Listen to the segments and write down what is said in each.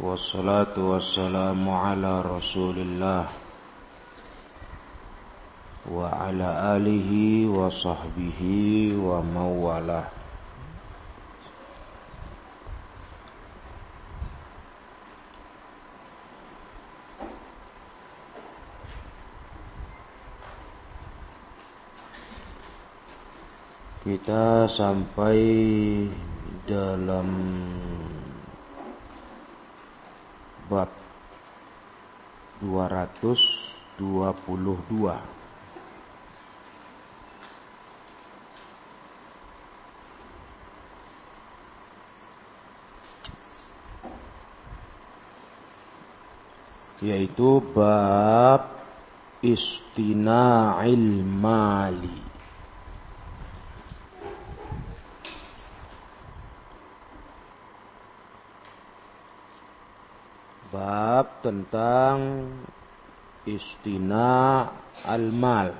والصلاة والسلام على رسول الله وعلى آله وصحبه ومن والاه Kita sampai dalam bab 222 yaitu bab istina'il mali bab tentang istina al-mal.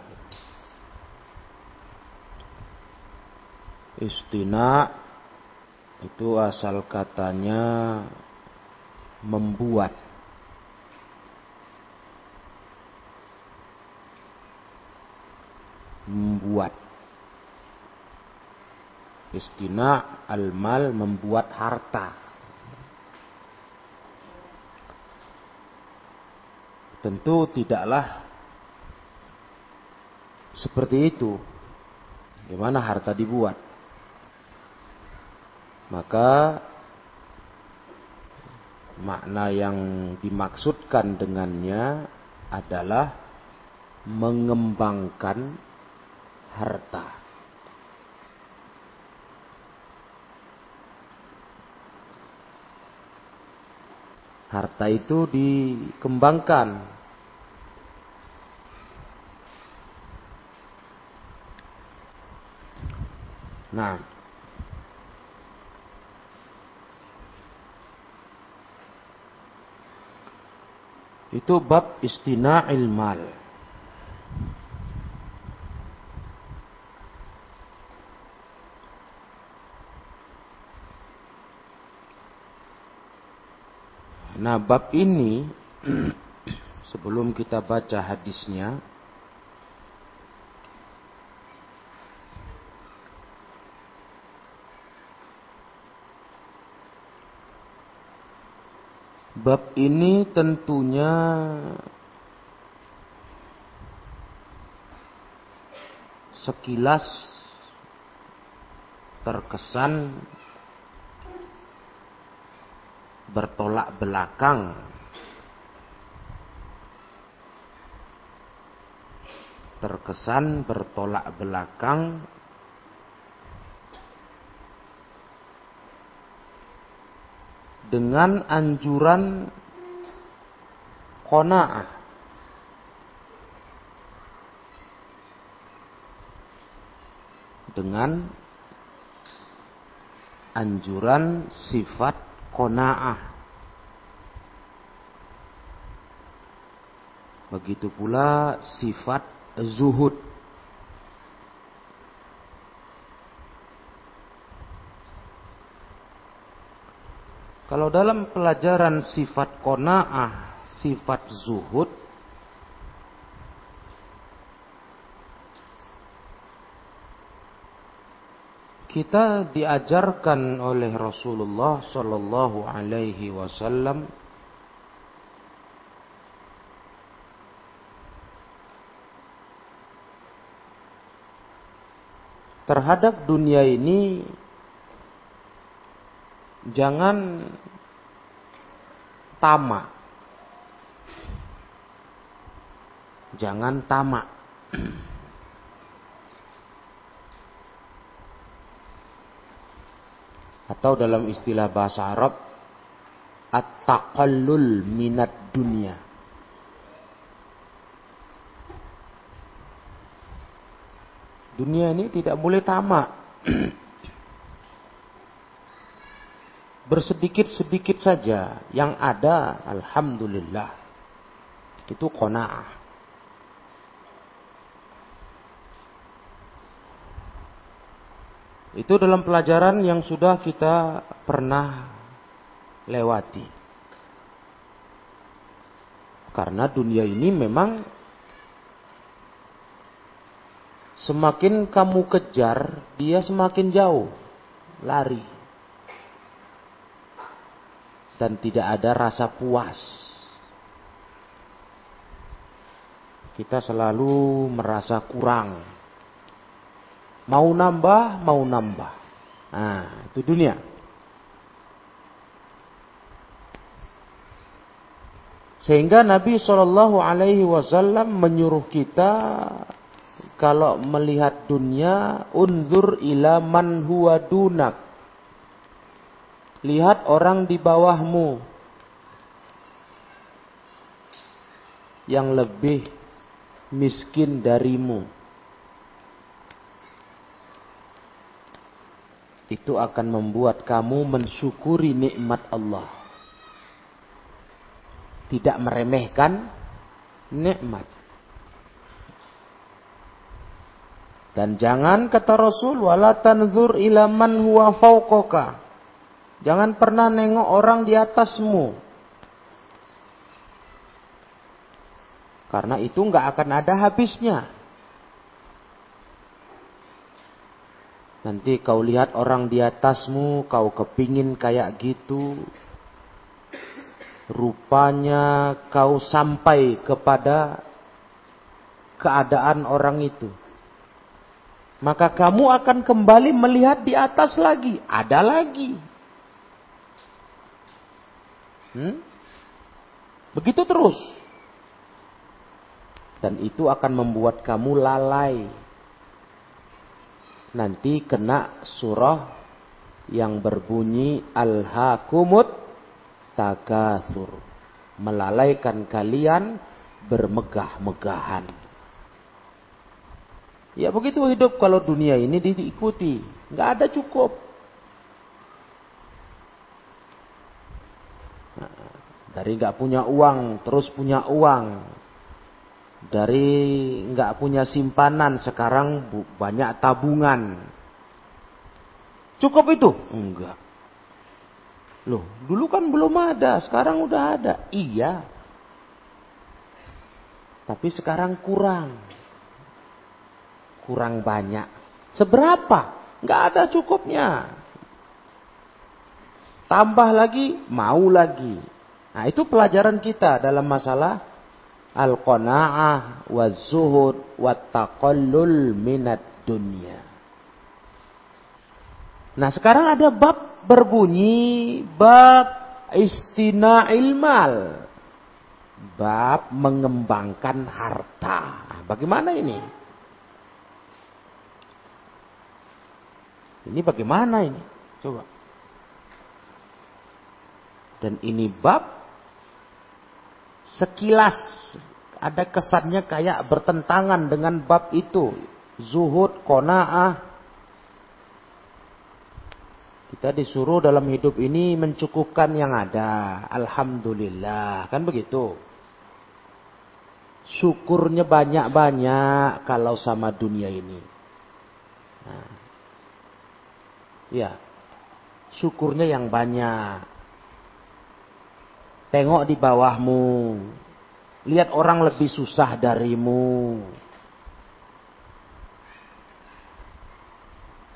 Istina itu asal katanya membuat. Membuat. Istina al-mal membuat harta. Tentu tidaklah seperti itu. Gimana harta dibuat? Maka makna yang dimaksudkan dengannya adalah mengembangkan harta. Harta itu dikembangkan. Nah, itu bab istina'il mal. Nah, bab ini sebelum kita baca hadisnya Bab ini tentunya sekilas terkesan bertolak belakang. Terkesan bertolak belakang. Dengan anjuran qanaah. Dengan anjuran sifat kona'ah. Begitu pula sifat zuhud. Kalau dalam pelajaran sifat kona'ah, sifat zuhud, kita diajarkan oleh Rasulullah Sallallahu Alaihi Wasallam terhadap dunia ini jangan tamak. Jangan tamak atau dalam istilah bahasa Arab at-taqallul minat dunia. Dunia ini tidak boleh tamak. Bersedikit-sedikit saja yang ada alhamdulillah. Itu qanaah. Itu dalam pelajaran yang sudah kita pernah lewati. Karena dunia ini memang semakin kamu kejar, dia semakin jauh lari. Dan tidak ada rasa puas. Kita selalu merasa kurang. Mau nambah, mau nambah. Nah, itu dunia. Sehingga Nabi Shallallahu Alaihi Wasallam menyuruh kita kalau melihat dunia, undur ila man huwa dunak. Lihat orang di bawahmu yang lebih miskin darimu. Itu akan membuat kamu mensyukuri nikmat Allah tidak meremehkan nikmat. Dan jangan kata Rasul wala tanzur ila man huwa fauqaka. Jangan pernah nengok orang di atasmu. Karena itu nggak akan ada habisnya. Nanti kau lihat orang di atasmu, kau kepingin kayak gitu, rupanya kau sampai kepada keadaan orang itu. Maka kamu akan kembali melihat di atas lagi. Ada lagi. Hmm? Begitu terus. Dan itu akan membuat kamu lalai. Nanti kena surah yang berbunyi Al-Hakumut takathur. Melalaikan kalian bermegah-megahan. Ya begitu hidup kalau dunia ini diikuti. Nggak ada cukup. Dari nggak punya uang terus punya uang. Dari nggak punya simpanan sekarang banyak tabungan. Cukup itu? Enggak. Loh, dulu kan belum ada, sekarang udah ada. Iya. Tapi sekarang kurang. Kurang banyak. Seberapa? Nggak ada cukupnya. Tambah lagi, mau lagi. Nah, itu pelajaran kita dalam masalah al-qanaah wa zuhud wa taqallul minat dunia. Nah, sekarang ada bab berbunyi bab istina'il mal. Bab mengembangkan harta. Bagaimana ini? Ini bagaimana ini? Coba. Dan ini bab sekilas ada kesannya kayak bertentangan dengan bab itu. Zuhud, kona'ah, kita disuruh dalam hidup ini mencukupkan yang ada. Alhamdulillah. Kan begitu. Syukurnya banyak-banyak kalau sama dunia ini. Nah. Ya. Syukurnya yang banyak. Tengok di bawahmu. Lihat orang lebih susah darimu.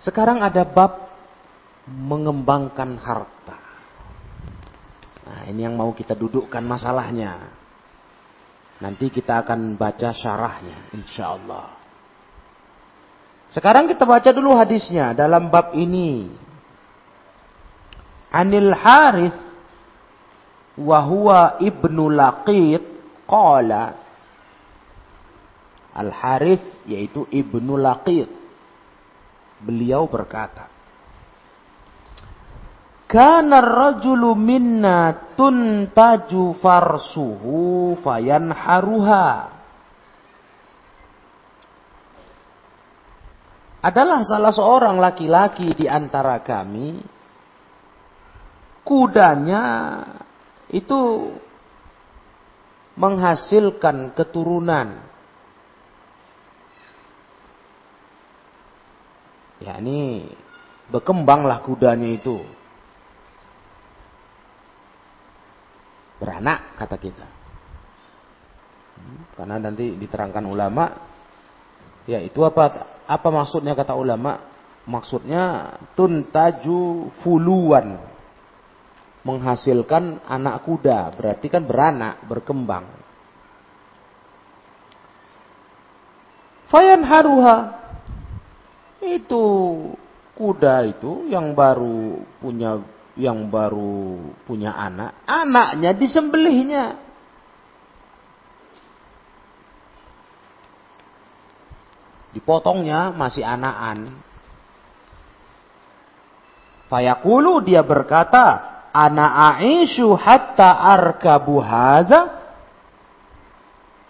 Sekarang ada bab mengembangkan harta. Nah, ini yang mau kita dudukkan masalahnya. Nanti kita akan baca syarahnya, insya Allah. Sekarang kita baca dulu hadisnya dalam bab ini. Anil Harith wahwa ibnu Laqit qala Al Harith yaitu ibnu Laqit. Beliau berkata, Kana rajulu minna tuntaju farsuhu fayanharuha. Adalah salah seorang laki-laki di antara kami kudanya itu menghasilkan keturunan. Ya ini berkembanglah kudanya itu. Beranak kata kita. Karena nanti diterangkan ulama, ya itu apa apa maksudnya kata ulama? Maksudnya tuntaju fuluan. Menghasilkan anak kuda, berarti kan beranak, berkembang. Fayan haruha. Itu kuda itu yang baru punya yang baru punya anak, anaknya disembelihnya. Dipotongnya masih anakan. Fayaqulu dia berkata, Ana aisyu hatta arkabu hadha.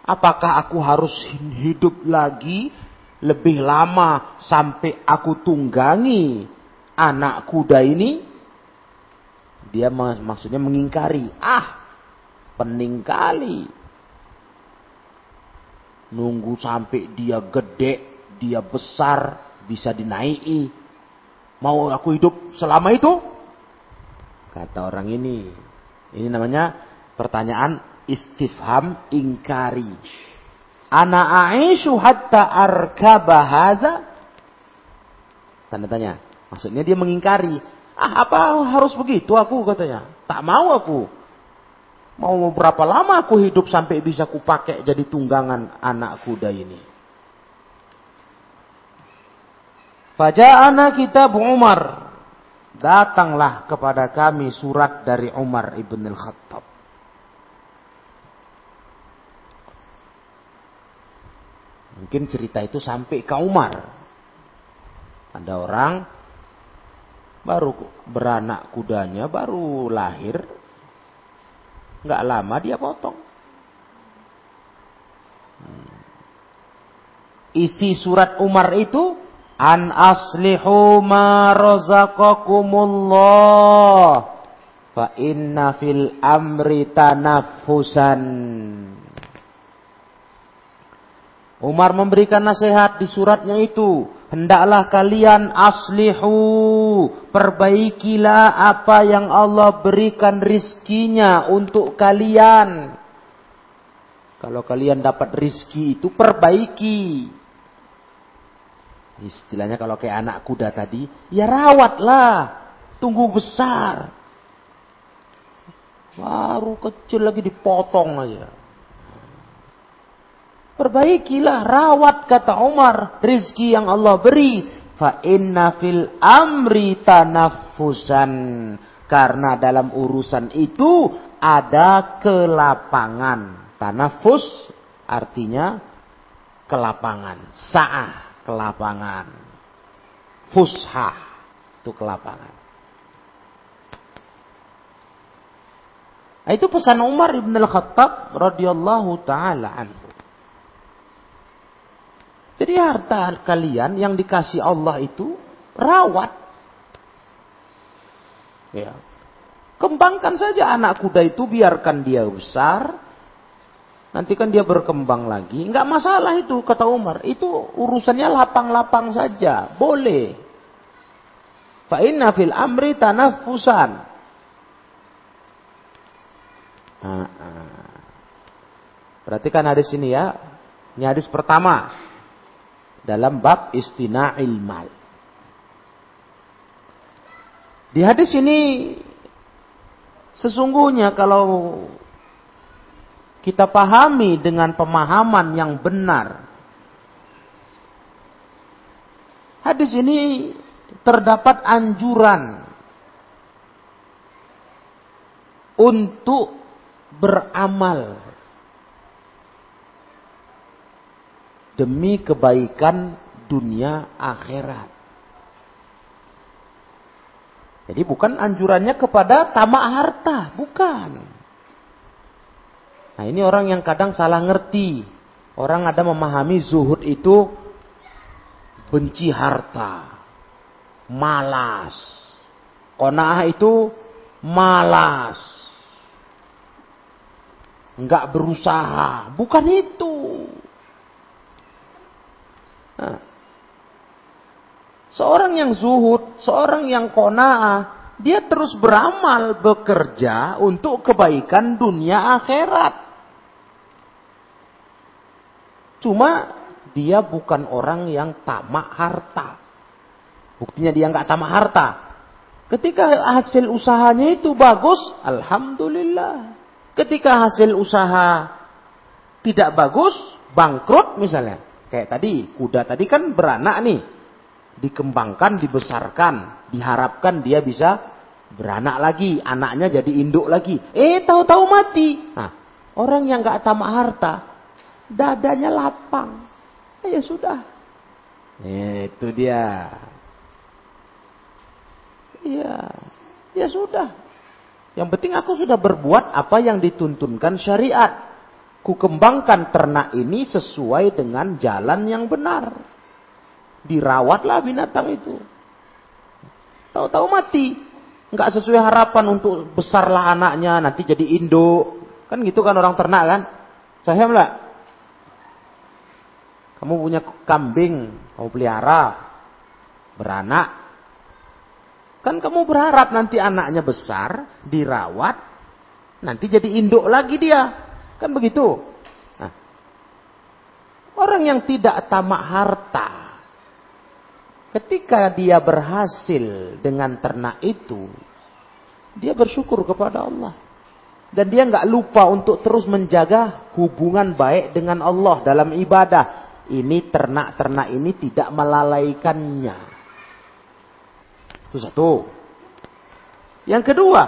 Apakah aku harus hidup lagi lebih lama sampai aku tunggangi anak kuda ini? Dia maksudnya mengingkari. Ah, pening kali. Nunggu sampai dia gede, dia besar, bisa dinaiki. Mau aku hidup selama itu? Kata orang ini. Ini namanya pertanyaan istifham ingkari. Ana aishu hatta arkaba hadza? Tanda tanya. Maksudnya dia mengingkari. Ah, apa harus begitu aku katanya. Tak mau aku. Mau berapa lama aku hidup sampai bisa kupakai jadi tunggangan anak kuda ini. Faja'ana kitab Umar. Datanglah kepada kami surat dari Umar ibn al-Khattab. Mungkin cerita itu sampai ke Umar. Ada orang baru beranak kudanya baru lahir nggak lama dia potong hmm. isi surat Umar itu an aslihu ma razaqakumullah fa inna fil amri tanaffusan Umar memberikan nasihat di suratnya itu hendaklah kalian aslihu, perbaikilah apa yang Allah berikan rizkinya untuk kalian. Kalau kalian dapat rizki itu perbaiki. Istilahnya kalau kayak anak kuda tadi, ya rawatlah, tunggu besar. Baru kecil lagi dipotong aja. Perbaikilah, rawat kata Umar, rizki yang Allah beri. Fa inna fil amri tanaffusan. Karena dalam urusan itu ada kelapangan. Tanafus artinya kelapangan. Sa'ah, kelapangan. Fushah, itu kelapangan. Itu pesan Umar ibn al-Khattab radhiyallahu taala anhu. Jadi harta kalian yang dikasih Allah itu rawat. Ya. Kembangkan saja anak kuda itu, biarkan dia besar. Nanti kan dia berkembang lagi. Enggak masalah itu, kata Umar. Itu urusannya lapang-lapang saja. Boleh. Fa inna fil amri tanafusan. Nah, nah. Perhatikan hadis ini ya. Ini hadis pertama dalam bab istina'il mal. Di hadis ini sesungguhnya kalau kita pahami dengan pemahaman yang benar. Hadis ini terdapat anjuran untuk beramal demi kebaikan dunia akhirat. Jadi bukan anjurannya kepada tamak harta, bukan. Nah ini orang yang kadang salah ngerti. Orang ada memahami zuhud itu benci harta, malas. Kona'ah itu malas. Enggak berusaha. Bukan itu. Nah. Seorang yang zuhud, seorang yang kona'ah, dia terus beramal, bekerja untuk kebaikan dunia akhirat. Cuma dia bukan orang yang tamak harta. Buktinya dia nggak tamak harta. Ketika hasil usahanya itu bagus, alhamdulillah. Ketika hasil usaha tidak bagus, bangkrut misalnya. Kayak tadi, kuda tadi kan beranak nih. Dikembangkan, dibesarkan. Diharapkan dia bisa beranak lagi. Anaknya jadi induk lagi. Eh, tahu-tahu mati. Nah, orang yang nggak tamak harta, dadanya lapang. Eh, ya sudah. Eh, itu dia. Iya. Ya sudah. Yang penting aku sudah berbuat apa yang dituntunkan syariat ku kembangkan ternak ini sesuai dengan jalan yang benar. Dirawatlah binatang itu. Tahu-tahu mati. Enggak sesuai harapan untuk besarlah anaknya, nanti jadi induk. Kan gitu kan orang ternak kan? Saya enggak? Kamu punya kambing, kamu pelihara, beranak. Kan kamu berharap nanti anaknya besar, dirawat, nanti jadi induk lagi dia. Kan begitu. Nah, orang yang tidak tamak harta, ketika dia berhasil dengan ternak itu, dia bersyukur kepada Allah. Dan dia nggak lupa untuk terus menjaga hubungan baik dengan Allah dalam ibadah. Ini ternak-ternak ini tidak melalaikannya. Itu satu. Yang kedua,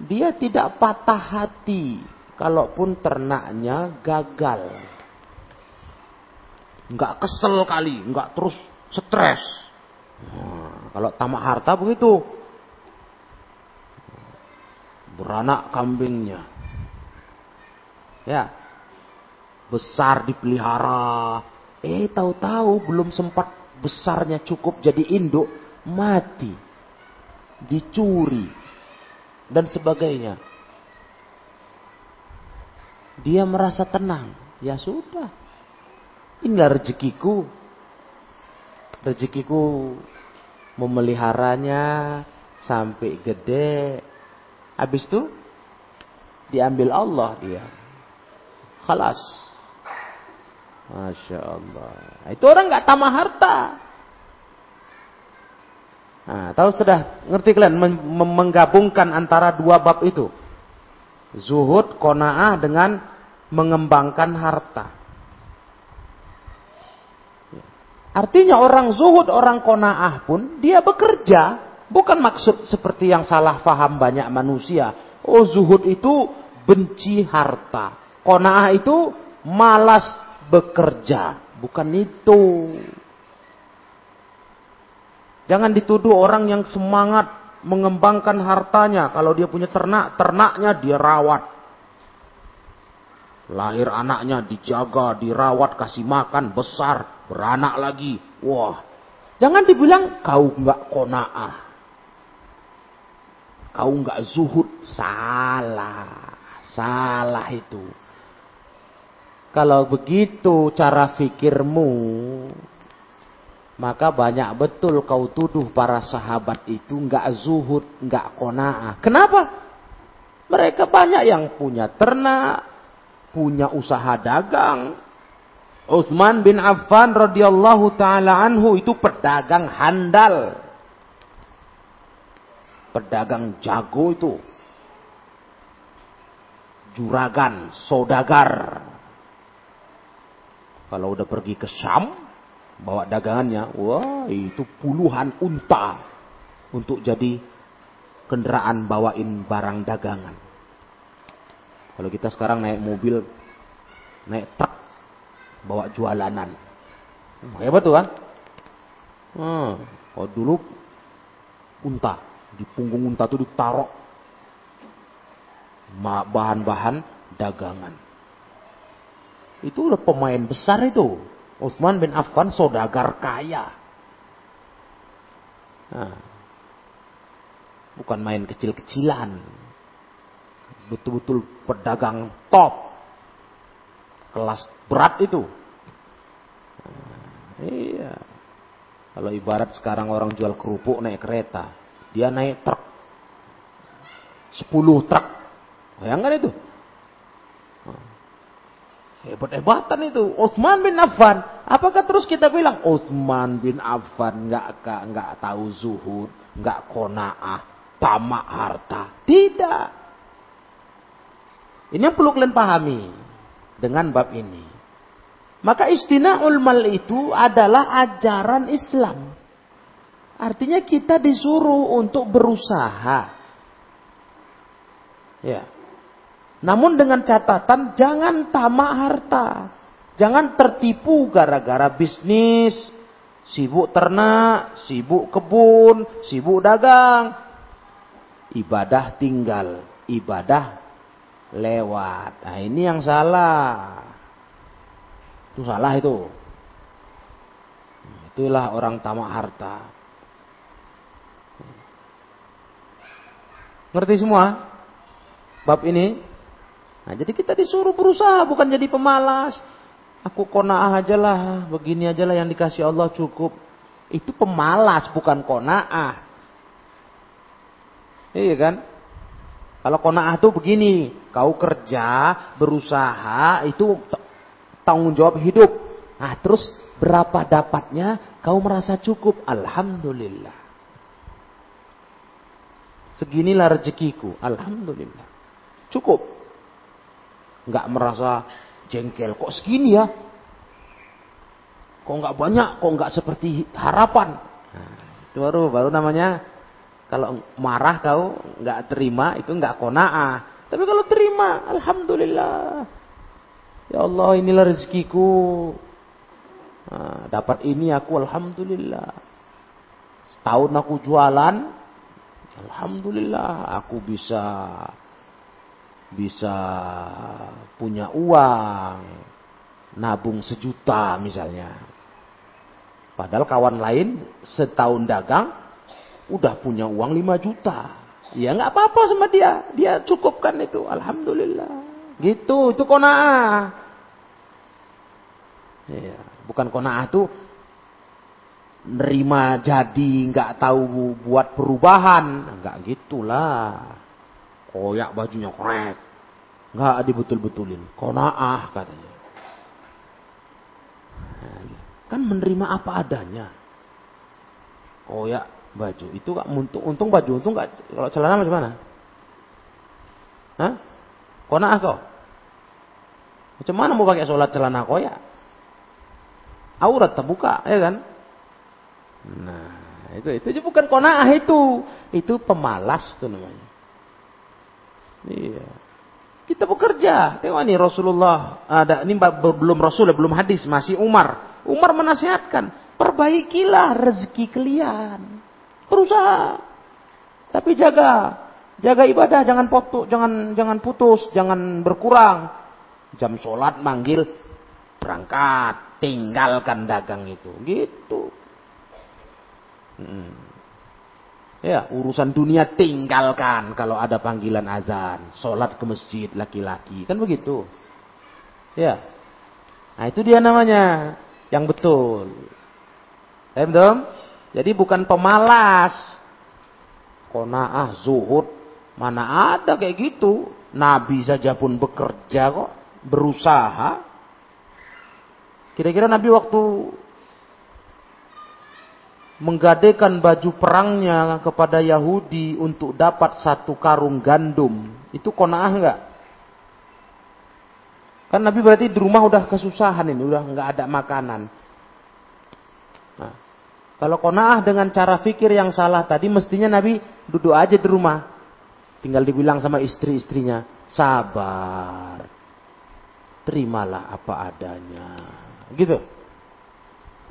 dia tidak patah hati kalaupun ternaknya gagal. Enggak kesel kali, enggak terus stres. Nah, kalau tamak harta begitu. Beranak kambingnya. Ya. Besar dipelihara. Eh tahu-tahu belum sempat besarnya cukup jadi induk, mati. Dicuri dan sebagainya dia merasa tenang. Ya sudah. Inilah rezekiku. Rezekiku memeliharanya sampai gede. Habis itu diambil Allah dia. Khalas. Masya Allah. Itu orang nggak tamah harta. Nah, tahu sudah ngerti kalian menggabungkan antara dua bab itu. Zuhud, kona'ah dengan mengembangkan harta. Artinya orang zuhud, orang kona'ah pun dia bekerja. Bukan maksud seperti yang salah faham banyak manusia. Oh zuhud itu benci harta. Kona'ah itu malas bekerja. Bukan itu. Jangan dituduh orang yang semangat mengembangkan hartanya. Kalau dia punya ternak, ternaknya dia rawat. Lahir anaknya dijaga, dirawat, kasih makan, besar, beranak lagi. Wah, jangan dibilang kau nggak kona'ah. Kau nggak zuhud, salah. Salah itu. Kalau begitu cara fikirmu, maka banyak betul kau tuduh para sahabat itu nggak zuhud, nggak kona'ah. Kenapa? Mereka banyak yang punya ternak, punya usaha dagang. Utsman bin Affan radhiyallahu taala anhu itu pedagang handal. Pedagang jago itu. Juragan, sodagar. Kalau udah pergi ke Syam, bawa dagangannya, wah itu puluhan unta untuk jadi kendaraan bawain barang dagangan. Kalau kita sekarang naik mobil, naik truk, bawa jualanan. Hebat tuh kan? Hmm, kalau dulu unta, di punggung unta itu ditaruh bahan-bahan dagangan. Itu udah pemain besar itu. Utsman bin Affan saudagar kaya. Nah, bukan main kecil-kecilan. Betul-betul pedagang top. Kelas berat itu. Nah, iya. Kalau ibarat sekarang orang jual kerupuk naik kereta. Dia naik truk. 10 truk. Bayangkan itu. Hebat-hebatan itu. Utsman bin Affan. Apakah terus kita bilang Utsman bin Affan nggak nggak tahu zuhud, nggak konaah, tamak harta? Tidak. Ini yang perlu kalian pahami dengan bab ini. Maka istina'ul mal itu adalah ajaran Islam. Artinya kita disuruh untuk berusaha. Ya. Namun dengan catatan jangan tamak harta. Jangan tertipu gara-gara bisnis, sibuk ternak, sibuk kebun, sibuk dagang. Ibadah tinggal, ibadah lewat. Nah, ini yang salah. Itu salah itu. Itulah orang tamak harta. Ngerti semua? Bab ini? Nah, jadi kita disuruh berusaha, bukan jadi pemalas. Aku kona'ah aja lah, begini aja lah yang dikasih Allah cukup. Itu pemalas, bukan kona'ah. Iya kan? Kalau kona'ah tuh begini, kau kerja, berusaha, itu tanggung jawab hidup. Nah, terus berapa dapatnya, kau merasa cukup. Alhamdulillah. Seginilah rezekiku. Alhamdulillah. Cukup nggak merasa jengkel. Kok segini ya? Kok nggak banyak? Kok nggak seperti harapan? Nah, itu baru baru namanya kalau marah kau nggak terima itu nggak konaah. Tapi kalau terima, alhamdulillah. Ya Allah, inilah rezekiku. Nah, dapat ini aku alhamdulillah. Setahun aku jualan, alhamdulillah aku bisa bisa punya uang, nabung sejuta misalnya. Padahal kawan lain setahun dagang udah punya uang lima juta. Ya nggak apa-apa sama dia, dia cukupkan itu. Alhamdulillah. Gitu, itu kona'ah. Ya, bukan kona'ah tuh nerima jadi nggak tahu buat perubahan, nggak gitulah. Koyak bajunya korek. Nggak dibetul-betulin. Konaah katanya. Kan menerima apa adanya. Koyak baju. Itu gak untung, untung baju. Untung gak, kalau celana macam mana? Hah? Konaah kau? Macam mana mau pakai sholat celana koyak? Aurat terbuka, ya kan? Nah, itu itu bukan konaah itu. Itu pemalas tuh namanya. Iya. Kita bekerja. Tengok nih Rasulullah ada ini belum Rasul belum hadis masih Umar. Umar menasihatkan, perbaikilah rezeki kalian. Berusaha. Tapi jaga jaga ibadah jangan putus, jangan jangan putus, jangan berkurang. Jam sholat manggil berangkat, tinggalkan dagang itu. Gitu. Hmm. Ya, urusan dunia tinggalkan kalau ada panggilan azan. Sholat ke masjid laki-laki. Kan begitu. Ya. Nah itu dia namanya. Yang betul. Eh, betul? Jadi bukan pemalas. Kona'ah, zuhud. Mana ada kayak gitu. Nabi saja pun bekerja kok. Berusaha. Kira-kira Nabi waktu menggadekan baju perangnya kepada Yahudi untuk dapat satu karung gandum, itu kona'ah enggak? Kan Nabi berarti di rumah udah kesusahan ini, udah enggak ada makanan. Kalau kona'ah dengan cara fikir yang salah tadi, mestinya Nabi duduk aja di rumah. Tinggal dibilang sama istri-istrinya, sabar. Terimalah apa adanya. Gitu.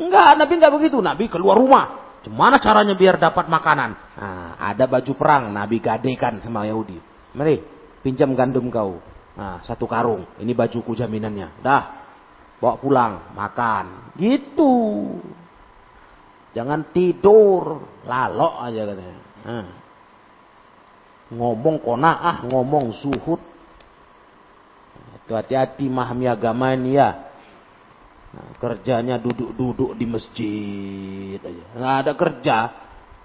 Enggak, Nabi enggak begitu. Nabi keluar rumah. Gimana caranya biar dapat makanan? Nah, ada baju perang, Nabi gadekan sama Yahudi. Mari, pinjam gandum kau. Nah, satu karung. Ini bajuku jaminannya. Dah, bawa pulang, makan. Gitu. Jangan tidur, lalok aja katanya. Nah. Ngomong kona'ah, ngomong zuhud. Hati-hati memahami agama ini ya. Nah, kerjanya duduk-duduk di masjid aja. Nggak ada kerja.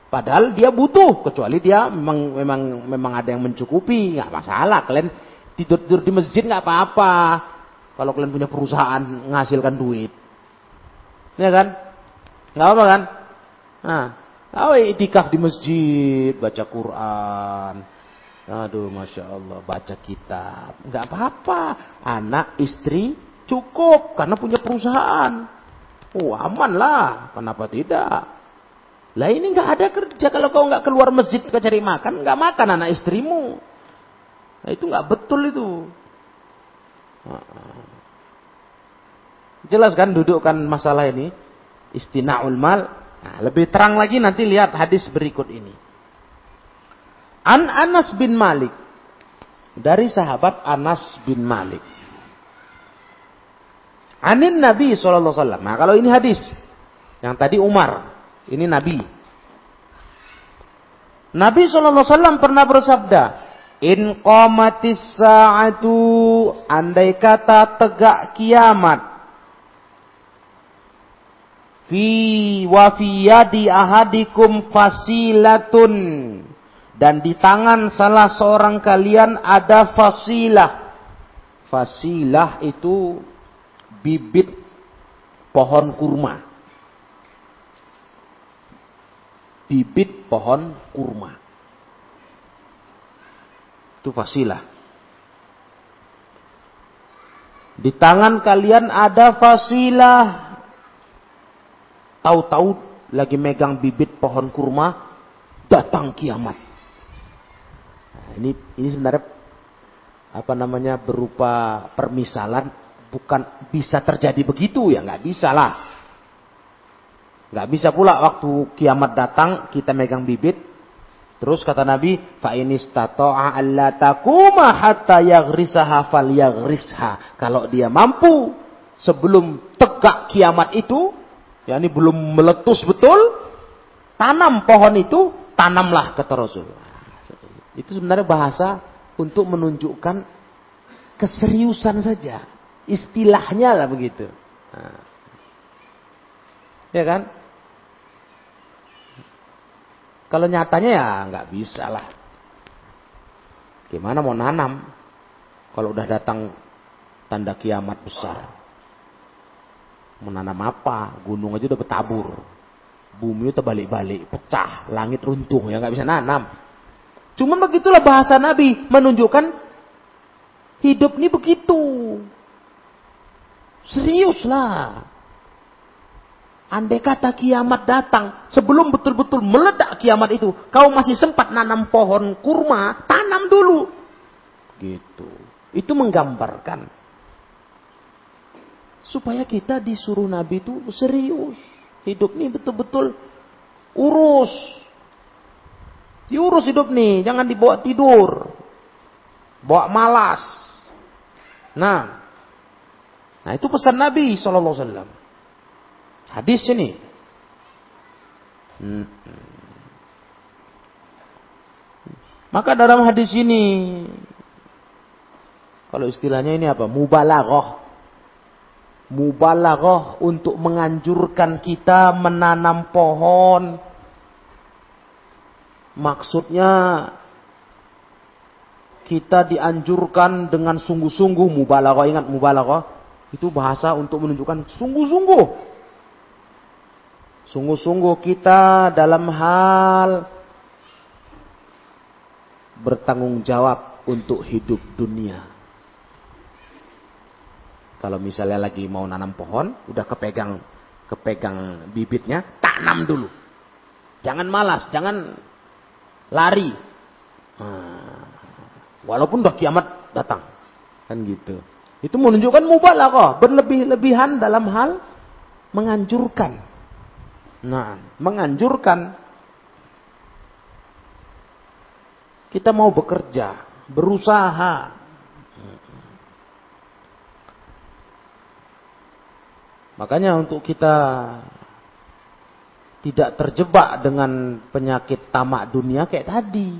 Padahal dia butuh, kecuali dia memang memang memang ada yang mencukupi, nggak masalah. Kalian tidur tidur di masjid nggak apa-apa. Kalau kalian punya perusahaan menghasilkan duit. Ya kan? Nggak apa kan? Nah, itikaf di masjid, baca Quran. Aduh, masya Allah, baca kitab. Nggak apa-apa. Anak, istri, cukup karena punya perusahaan. Oh, aman lah. Kenapa tidak? Lah ini nggak ada kerja kalau kau nggak keluar masjid ke cari makan, nggak makan anak istrimu. Nah, itu nggak betul itu. Jelas kan dudukkan masalah ini istina'ul mal. Nah, lebih terang lagi nanti lihat hadis berikut ini. An Anas bin Malik dari sahabat Anas bin Malik. Anin Nabi Shallallahu Alaihi Wasallam. Nah kalau ini hadis, yang tadi Umar, ini Nabi. Nabi Shallallahu Alaihi Wasallam pernah bersabda, In qamatis sa'atu andai kata tegak kiamat fi wa ahadikum fasilatun dan di tangan salah seorang kalian ada fasilah. Fasilah itu bibit pohon kurma. Bibit pohon kurma. Itu fasilah. Di tangan kalian ada fasilah. Tahu-tahu lagi megang bibit pohon kurma, datang kiamat. Nah, ini ini sebenarnya apa namanya berupa permisalan bukan bisa terjadi begitu ya nggak bisa lah nggak bisa pula waktu kiamat datang kita megang bibit Terus kata Nabi, fa inistata'a takuma hatta yaghrisaha falyaghrisha. Kalau dia mampu sebelum tegak kiamat itu, yakni belum meletus betul, tanam pohon itu, tanamlah kata Rasul. Itu sebenarnya bahasa untuk menunjukkan keseriusan saja. Istilahnya lah begitu. Nah. Ya kan? Kalau nyatanya ya nggak bisa lah. Gimana mau nanam? Kalau udah datang tanda kiamat besar. Menanam apa? Gunung aja udah bertabur. Bumi itu terbalik-balik, pecah, langit runtuh, ya nggak bisa nanam. Cuma begitulah bahasa Nabi menunjukkan hidup ini begitu. Serius lah. Andai kata kiamat datang, sebelum betul-betul meledak kiamat itu, kau masih sempat nanam pohon kurma, tanam dulu. Gitu. Itu menggambarkan. Supaya kita disuruh Nabi itu serius. Hidup ini betul-betul urus. Diurus hidup nih, jangan dibawa tidur. Bawa malas. Nah, nah itu pesan Nabi Wasallam. Hadis ini. Hmm. Maka dalam hadis ini kalau istilahnya ini apa? Mubalaghah. Mubalaghah untuk menganjurkan kita menanam pohon. Maksudnya kita dianjurkan dengan sungguh-sungguh mubalaghah. Ingat mubalaghah itu bahasa untuk menunjukkan sungguh-sungguh Sungguh-sungguh kita dalam hal bertanggung jawab untuk hidup dunia. Kalau misalnya lagi mau nanam pohon, udah kepegang kepegang bibitnya, tanam dulu. Jangan malas, jangan lari. Nah, walaupun udah kiamat datang. Kan gitu. Itu menunjukkan mubalah kok, berlebih-lebihan dalam hal menganjurkan Nah, menganjurkan kita mau bekerja, berusaha. Makanya untuk kita tidak terjebak dengan penyakit tamak dunia kayak tadi.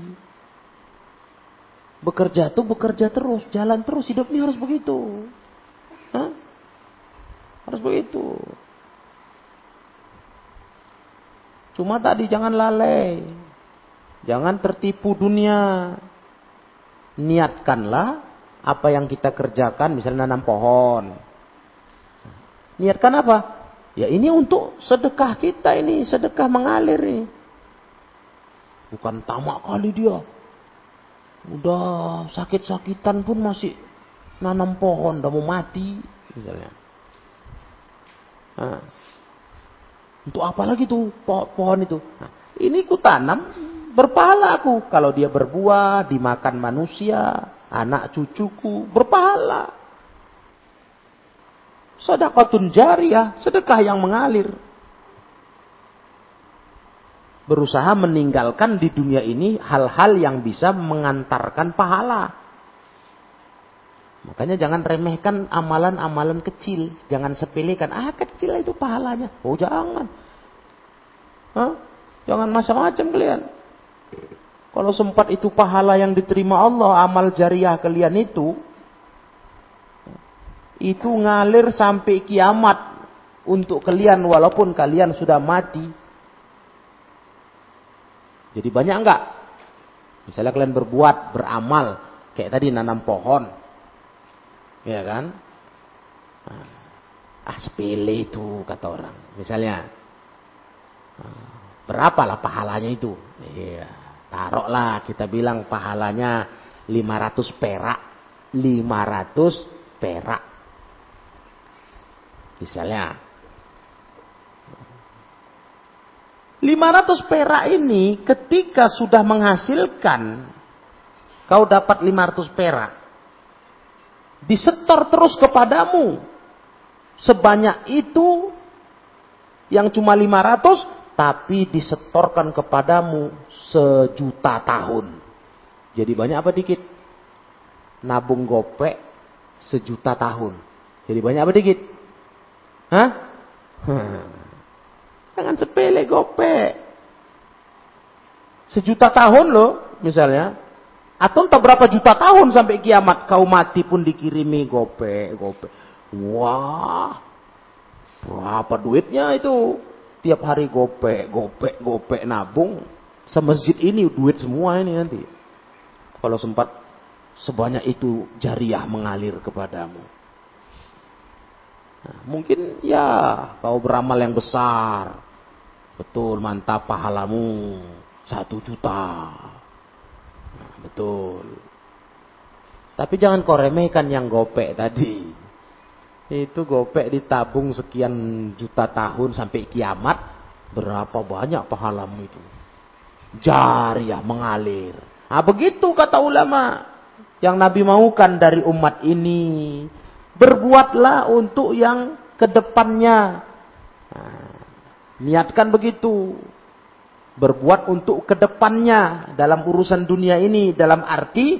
Bekerja tuh bekerja terus, jalan terus, hidup ini harus begitu. Hah? Harus begitu. Cuma tadi jangan lalai. Jangan tertipu dunia. Niatkanlah apa yang kita kerjakan, misalnya nanam pohon. Niatkan apa? Ya ini untuk sedekah kita ini, sedekah mengalir ini. Bukan tamak kali dia. Udah sakit-sakitan pun masih nanam pohon, udah mau mati misalnya. Nah, untuk apa lagi tuh pohon itu? Nah, ini ku tanam berpahala aku. Kalau dia berbuah, dimakan manusia, anak cucuku, berpahala. Sedekatun jariah, sedekah yang mengalir. Berusaha meninggalkan di dunia ini hal-hal yang bisa mengantarkan pahala. Makanya jangan remehkan amalan-amalan kecil. Jangan sepelekan. Ah kecil itu pahalanya. Oh jangan. Hah? Jangan macam-macam kalian. Kalau sempat itu pahala yang diterima Allah, amal jariah kalian itu, itu ngalir sampai kiamat untuk kalian walaupun kalian sudah mati. Jadi banyak enggak? Misalnya kalian berbuat, beramal, kayak tadi nanam pohon. Ya kan? Ah sepele itu kata orang. Misalnya, Berapalah pahalanya itu? Iya. Taruhlah kita bilang pahalanya 500 perak. 500 perak. Misalnya. 500 perak ini ketika sudah menghasilkan kau dapat 500 perak. Disetor terus kepadamu. Sebanyak itu yang cuma 500 tapi disetorkan kepadamu sejuta tahun. Jadi banyak apa dikit? Nabung gopek sejuta tahun. Jadi banyak apa dikit? Hah? Jangan sepele gopek. Sejuta tahun loh misalnya. Atau entah berapa juta tahun sampai kiamat kau mati pun dikirimi gopek, gopek. Wah, berapa duitnya itu? tiap hari gopek, gopek, gopek nabung, semasjid ini duit semua ini nanti. Kalau sempat sebanyak itu jariah mengalir kepadamu. Mungkin ya kau beramal yang besar. Betul, mantap pahalamu. Satu juta. Nah, betul. Tapi jangan kau remehkan yang gopek tadi. Itu gopek ditabung sekian juta tahun sampai kiamat. Berapa banyak pahalamu itu. Jariah mengalir. Nah begitu kata ulama. Yang Nabi maukan dari umat ini. Berbuatlah untuk yang ke depannya. Nah, niatkan begitu. Berbuat untuk ke depannya. Dalam urusan dunia ini. Dalam arti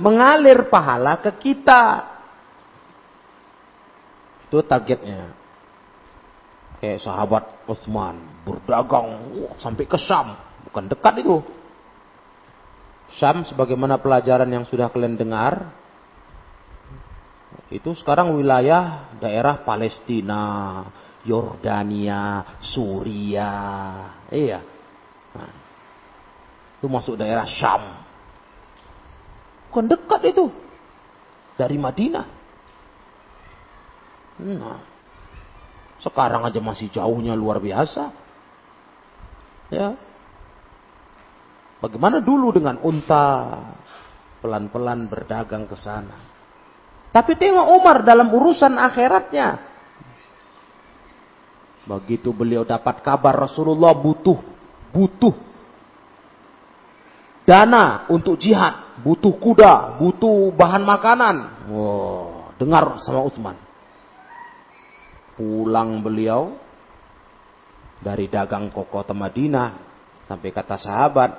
mengalir pahala ke kita. Itu targetnya. Kayak sahabat Utsman berdagang wah, sampai ke Syam, bukan dekat itu. Syam sebagaimana pelajaran yang sudah kalian dengar, itu sekarang wilayah daerah Palestina, Yordania, Suriah. Iya. Nah, itu masuk daerah Syam. Bukan dekat itu. Dari Madinah. Nah, sekarang aja masih jauhnya luar biasa. Ya. Bagaimana dulu dengan unta pelan-pelan berdagang ke sana. Tapi tengok Umar dalam urusan akhiratnya. Begitu beliau dapat kabar Rasulullah butuh butuh dana untuk jihad, butuh kuda, butuh bahan makanan. Wow, dengar sama Utsman pulang beliau dari dagang koko Madinah sampai kata sahabat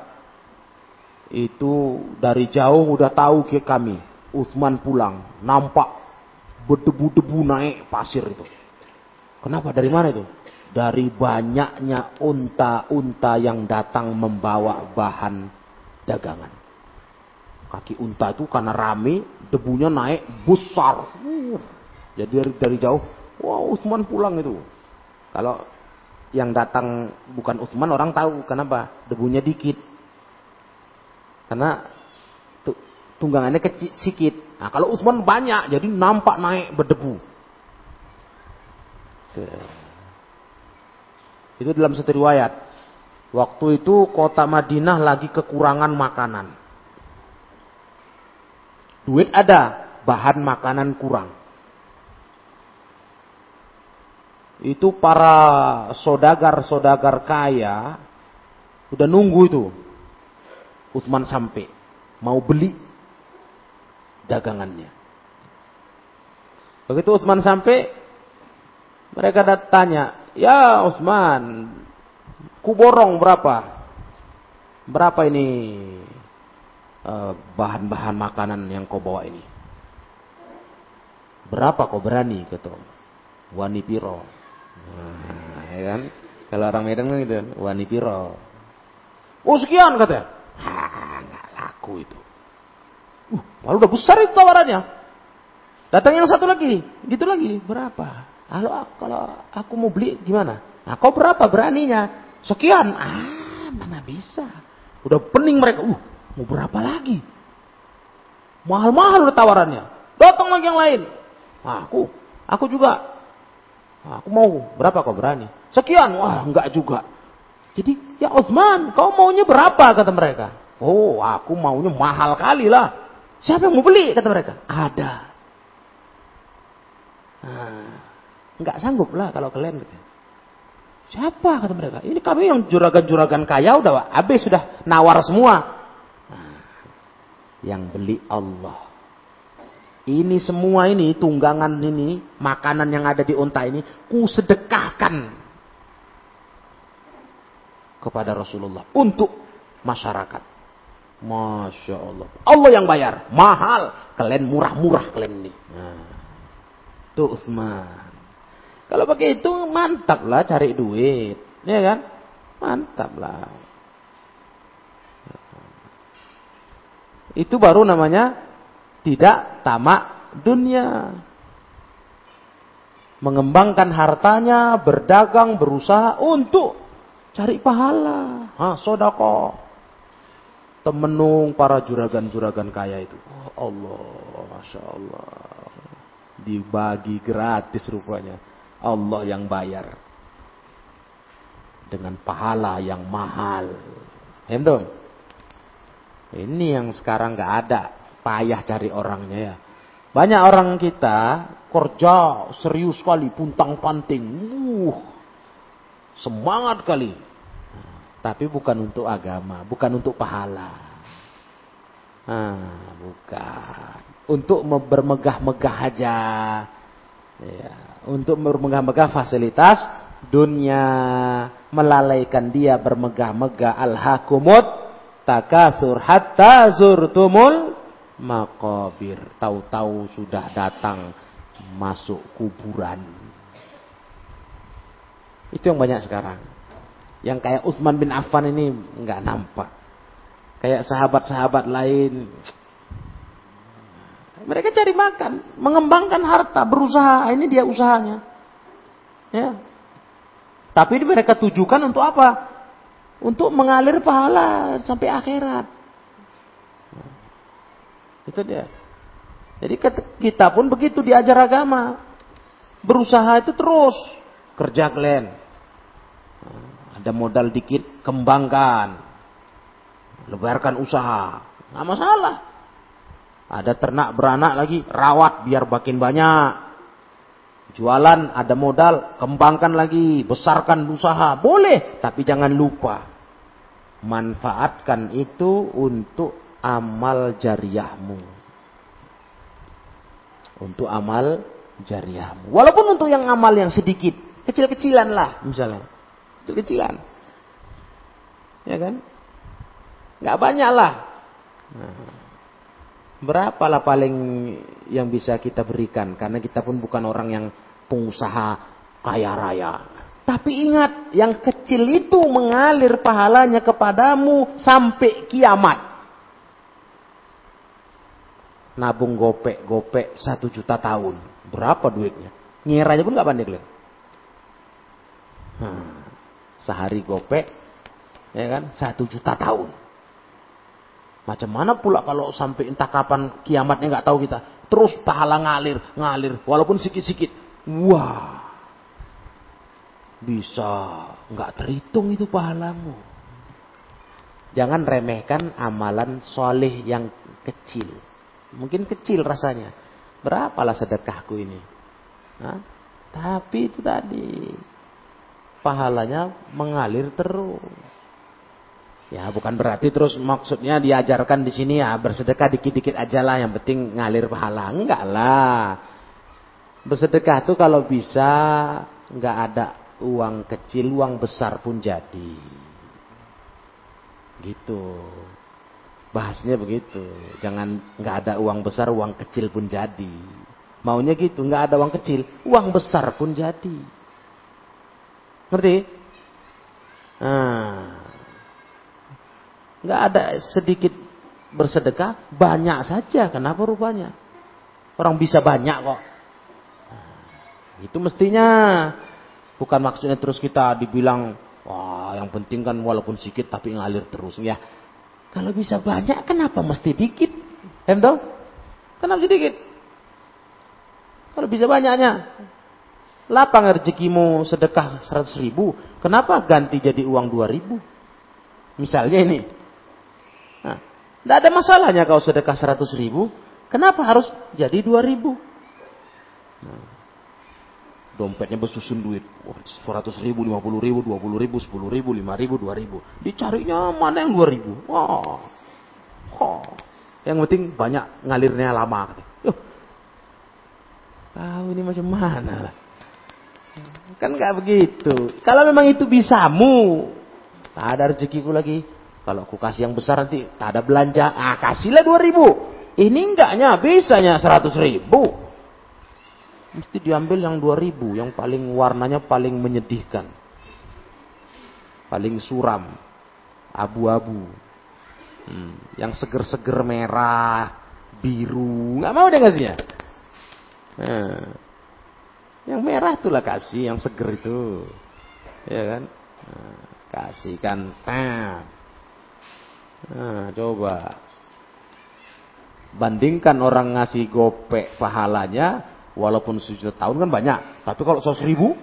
itu dari jauh udah tahu ke kami Utsman pulang nampak berdebu-debu naik pasir itu kenapa dari mana itu dari banyaknya unta-unta yang datang membawa bahan dagangan kaki unta itu karena rame debunya naik besar jadi dari, dari jauh Wow, Utsman pulang itu. Kalau yang datang bukan Utsman orang tahu kenapa? Debunya dikit. Karena tunggangannya kecil sedikit. Nah, kalau Utsman banyak, jadi nampak naik berdebu. Itu dalam satu riwayat. Waktu itu kota Madinah lagi kekurangan makanan. Duit ada, bahan makanan kurang. Itu para sodagar-sodagar kaya udah nunggu itu. Utsman sampai mau beli dagangannya. Begitu Utsman sampai, mereka tanya, ya Utsman, kuborong berapa? Berapa ini eh, bahan-bahan makanan yang kau bawa ini? Berapa kau berani? Kata Wani piro. Nah, ya kan? Kalau orang Medan kan gitu, wani piro. Oh sekian katanya. Ah, nggak laku itu. Uh, malu udah besar itu tawarannya. Datang yang satu lagi, gitu lagi. Berapa? Kalau kalau aku mau beli gimana? Nah, kau berapa beraninya? Sekian. Ah, mana bisa? Udah pening mereka. Uh, mau berapa lagi? Mahal-mahal udah tawarannya. Datang lagi yang lain. Nah, aku, aku juga. Nah, aku mau berapa kau berani? Sekian. Wah, enggak juga. Jadi, ya Osman, kau maunya berapa kata mereka? Oh, aku maunya mahal kali lah. Siapa yang mau beli? Kata mereka. Ada. Nah, sanggup lah kalau kalian gitu. Siapa kata mereka? Ini kami yang juragan-juragan kaya udah habis sudah nawar semua. Nah, yang beli Allah. Ini semua ini tunggangan ini makanan yang ada di unta ini ku sedekahkan kepada Rasulullah untuk masyarakat. Masya Allah. Allah yang bayar. Mahal. Kalian murah-murah kalian ini. Nah, tuh Utsman. Kalau pakai itu mantap lah cari duit. Ya kan? Mantap lah. Itu baru namanya tidak tamak dunia. Mengembangkan hartanya, berdagang, berusaha untuk cari pahala. Ha, sodako temenung para juragan-juragan kaya itu. Oh Allah, Masya Allah. Dibagi gratis rupanya. Allah yang bayar. Dengan pahala yang mahal. Hendong. Ini yang sekarang gak ada. Payah cari orangnya ya. Banyak orang kita kerja serius sekali, puntang panting. Uh, semangat kali tapi bukan untuk agama, bukan untuk pahala. Ah, bukan. Untuk bermegah-megah aja. Ya, untuk bermegah-megah fasilitas dunia melalaikan dia bermegah-megah al-hakumut takasur hatta zurtumul makabir. Tahu-tahu sudah datang masuk kuburan. Itu yang banyak sekarang. Yang kayak Utsman bin Affan ini nggak nampak. Kayak sahabat-sahabat lain. Mereka cari makan, mengembangkan harta, berusaha. Ini dia usahanya. Ya. Tapi ini mereka tujukan untuk apa? Untuk mengalir pahala sampai akhirat. Itu dia. Jadi kita pun begitu diajar agama. Berusaha itu terus. Kerja kalian. Ada modal dikit, kembangkan. Lebarkan usaha. Nggak masalah. Ada ternak beranak lagi, rawat biar makin banyak. Jualan ada modal, kembangkan lagi, besarkan usaha. Boleh, tapi jangan lupa. Manfaatkan itu untuk amal jariahmu. Untuk amal jariahmu. Walaupun untuk yang amal yang sedikit. Kecil-kecilan lah misalnya. Kecil-kecilan. Ya kan? Nggak banyak lah. Nah, berapalah paling yang bisa kita berikan? Karena kita pun bukan orang yang pengusaha kaya raya. Tapi ingat, yang kecil itu mengalir pahalanya kepadamu sampai kiamat. Nabung gopek-gopek satu juta tahun. Berapa duitnya? Ngiranya pun nggak pandai kalian. Hmm. Sehari gopek, ya kan? Satu juta tahun. Macam mana pula kalau sampai entah kapan kiamatnya nggak tahu kita. Terus pahala ngalir, ngalir, walaupun sikit-sikit. Wah, bisa nggak terhitung itu pahalamu. Jangan remehkan amalan soleh yang kecil. Mungkin kecil rasanya. Berapalah sedekahku ini? Hah? Tapi itu tadi pahalanya mengalir terus. Ya, bukan berarti terus maksudnya diajarkan di sini ya bersedekah dikit-dikit aja lah, yang penting ngalir pahala. Enggak lah. Bersedekah itu kalau bisa enggak ada uang kecil, uang besar pun jadi. Gitu. Bahasnya begitu. Jangan enggak ada uang besar, uang kecil pun jadi. Maunya gitu, enggak ada uang kecil, uang besar pun jadi. Ngerti? Nah, nggak ada sedikit bersedekah, banyak saja. Kenapa rupanya? Orang bisa banyak kok. Nah, itu mestinya bukan maksudnya terus kita dibilang wah yang penting kan walaupun sedikit tapi ngalir terus ya. Kalau bisa banyak kenapa mesti dikit? Em Kenapa sedikit? Kalau bisa banyaknya, Lapang rezekimu sedekah 100 ribu. Kenapa ganti jadi uang 2 ribu? Misalnya ini. Nah, tidak ada masalahnya kau sedekah 100 ribu. Kenapa harus jadi 2 ribu? Nah, dompetnya bersusun duit. 100 ribu, 50 ribu, 20 ribu, 10 ribu, 5 ribu, 2 ribu. Dicarinya mana yang 2 ribu? Wah. Oh. Yang penting banyak ngalirnya lama. Yuh. Tahu ini macam mana lah. Kan nggak begitu. Kalau memang itu bisamu, tak ada rezekiku lagi. Kalau aku kasih yang besar nanti tak ada belanja. Ah, kasihlah dua. Ini enggaknya, bisanya seratus ribu. Mesti diambil yang dua ribu, yang paling warnanya paling menyedihkan. Paling suram. Abu-abu. Hmm, yang seger-seger merah, biru. Nggak mau deh ngasihnya. Nah. Yang merah itulah kasih, yang seger itu. Ya kan? Nah, kasih kan. Nah, coba. Bandingkan orang ngasih gopek pahalanya, walaupun sejuta tahun kan banyak. Tapi kalau seratus ribu,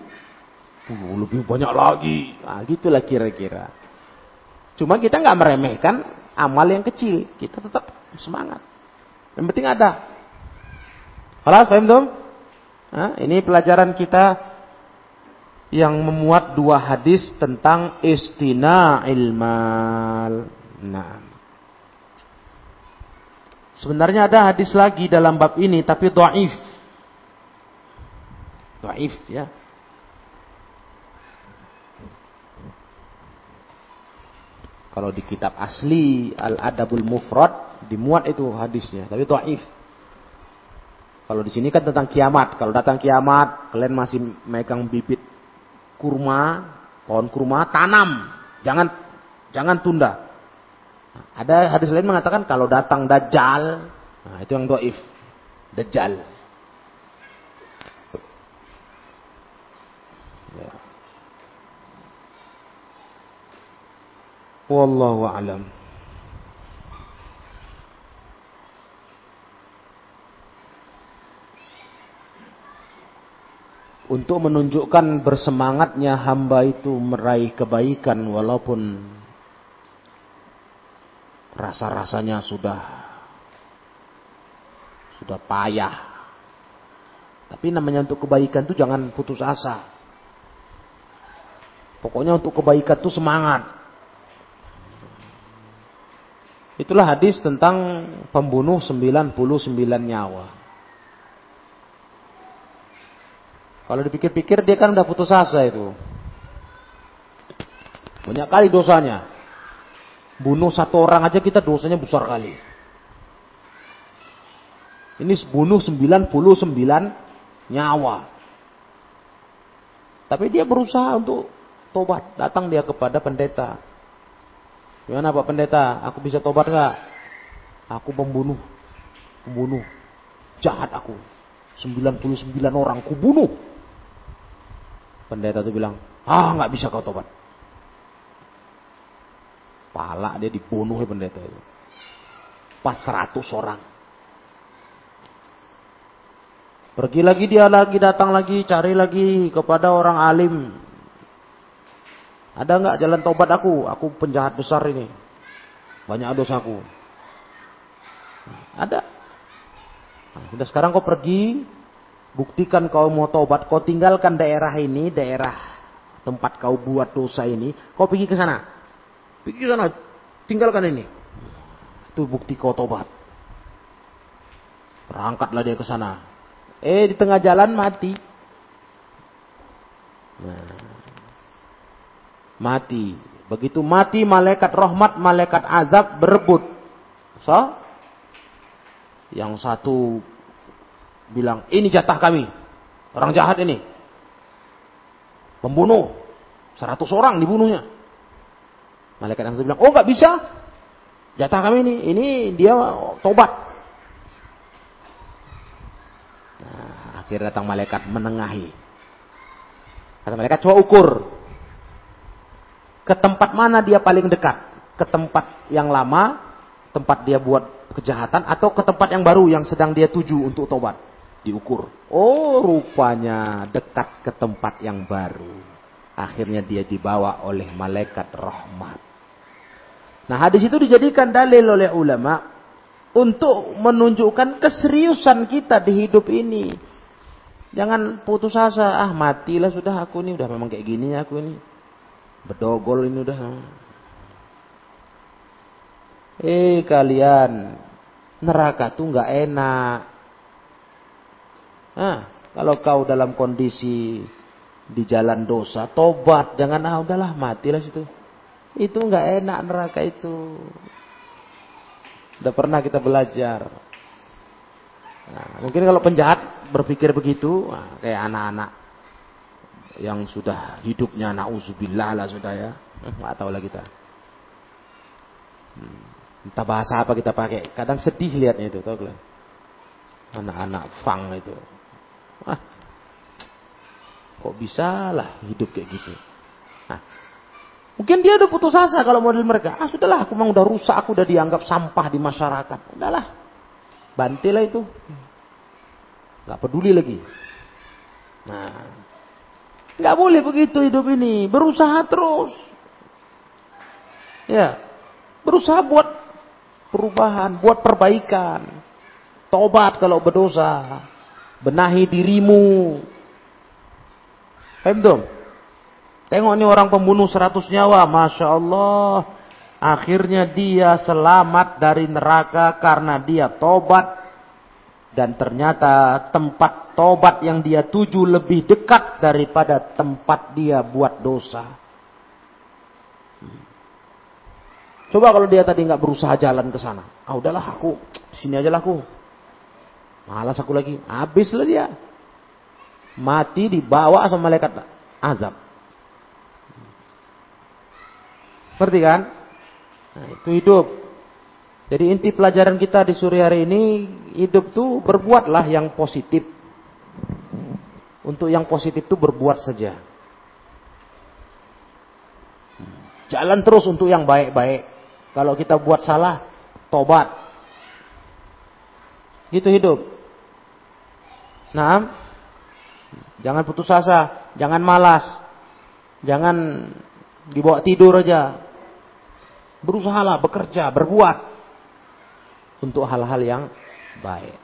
uh, lebih banyak lagi. Nah, gitulah kira-kira. Cuma kita nggak meremehkan amal yang kecil. Kita tetap semangat. Yang penting ada. Kalau paham dong? Nah, ini pelajaran kita yang memuat dua hadis tentang istina ilmal. Nah. Sebenarnya ada hadis lagi dalam bab ini tapi dhaif. Dhaif ya. Kalau di kitab asli Al-Adabul Mufrad dimuat itu hadisnya, tapi dhaif. Kalau di sini kan tentang kiamat. Kalau datang kiamat, kalian masih megang bibit kurma, pohon kurma, tanam. Jangan jangan tunda. Ada hadis lain mengatakan kalau datang dajjal, nah itu yang doif. Dajjal. Ya. Wallahu a'lam. Untuk menunjukkan bersemangatnya hamba itu meraih kebaikan walaupun rasa-rasanya sudah sudah payah. Tapi namanya untuk kebaikan itu jangan putus asa. Pokoknya untuk kebaikan itu semangat. Itulah hadis tentang pembunuh 99 nyawa. Kalau dipikir-pikir dia kan udah putus asa itu. Banyak kali dosanya. Bunuh satu orang aja kita dosanya besar kali. Ini bunuh 99 nyawa. Tapi dia berusaha untuk tobat. Datang dia kepada pendeta. Gimana Pak Pendeta? Aku bisa tobat nggak? Aku pembunuh. Pembunuh. Jahat aku. 99 orang kubunuh. Pendeta itu bilang, ah nggak bisa kau tobat. Palak dia dibunuh oleh pendeta itu. pas 100 orang. Pergi lagi dia lagi datang lagi cari lagi kepada orang alim. Ada nggak jalan tobat aku? Aku penjahat besar ini. Banyak dosaku. Ada. Nah, sudah sekarang kau pergi, buktikan kau mau tobat, kau tinggalkan daerah ini, daerah tempat kau buat dosa ini, kau pergi ke sana. Pergi ke sana, tinggalkan ini. Itu bukti kau tobat. Berangkatlah dia ke sana. Eh di tengah jalan mati. Nah, mati. Begitu mati malaikat rahmat, malaikat azab berebut. So, yang satu bilang, ini jatah kami. Orang jahat ini. Pembunuh. Seratus orang dibunuhnya. Malaikat yang satu bilang, oh nggak bisa. Jatah kami ini. Ini dia tobat. Akhirnya datang malaikat menengahi. Kata malaikat, coba ukur. Ke tempat mana dia paling dekat? Ke tempat yang lama, tempat dia buat kejahatan, atau ke tempat yang baru yang sedang dia tuju untuk tobat? Diukur. Oh, rupanya dekat ke tempat yang baru. Akhirnya dia dibawa oleh malaikat rahmat. Nah, hadis itu dijadikan dalil oleh ulama untuk menunjukkan keseriusan kita di hidup ini. Jangan putus asa, ah matilah sudah aku ini udah memang kayak gini aku ini. Bedogol ini udah. Eh kalian, neraka tuh nggak enak. Nah, kalau kau dalam kondisi di jalan dosa, tobat, jangan ah udahlah matilah situ. Itu nggak enak neraka itu. Udah pernah kita belajar. Nah, mungkin kalau penjahat berpikir begitu, nah, kayak anak-anak yang sudah hidupnya nauzubillah lah sudah ya, nggak tahu lah kita. Hmm. Entah bahasa apa kita pakai. Kadang sedih lihatnya itu, tahu kan? Anak-anak fang itu. Ah, kok bisa lah hidup kayak gitu. Nah, mungkin dia udah putus asa kalau model mereka. Ah sudahlah, aku memang udah rusak, aku udah dianggap sampah di masyarakat. Udahlah, Bantilah itu. Gak peduli lagi. Nah, gak boleh begitu hidup ini. Berusaha terus. Ya, berusaha buat perubahan, buat perbaikan. Tobat kalau berdosa. Benahi dirimu. Paham Tengok ini orang pembunuh seratus nyawa. Masya Allah. Akhirnya dia selamat dari neraka karena dia tobat. Dan ternyata tempat tobat yang dia tuju lebih dekat daripada tempat dia buat dosa. Coba kalau dia tadi nggak berusaha jalan ke sana. Ah udahlah aku sini aja lah aku. Malas aku lagi. Habislah dia. Mati dibawa sama malaikat azab. Seperti kan? Nah, itu hidup. Jadi inti pelajaran kita di sore hari ini, hidup tuh berbuatlah yang positif. Untuk yang positif tuh berbuat saja. Jalan terus untuk yang baik-baik. Kalau kita buat salah, tobat. Gitu hidup. Nah, jangan putus asa, jangan malas, jangan dibawa tidur aja. Berusahalah bekerja, berbuat untuk hal-hal yang baik.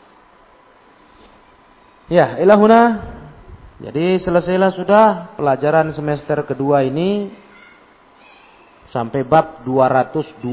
Ya, ilahuna. Jadi selesailah sudah pelajaran semester kedua ini sampai bab 202.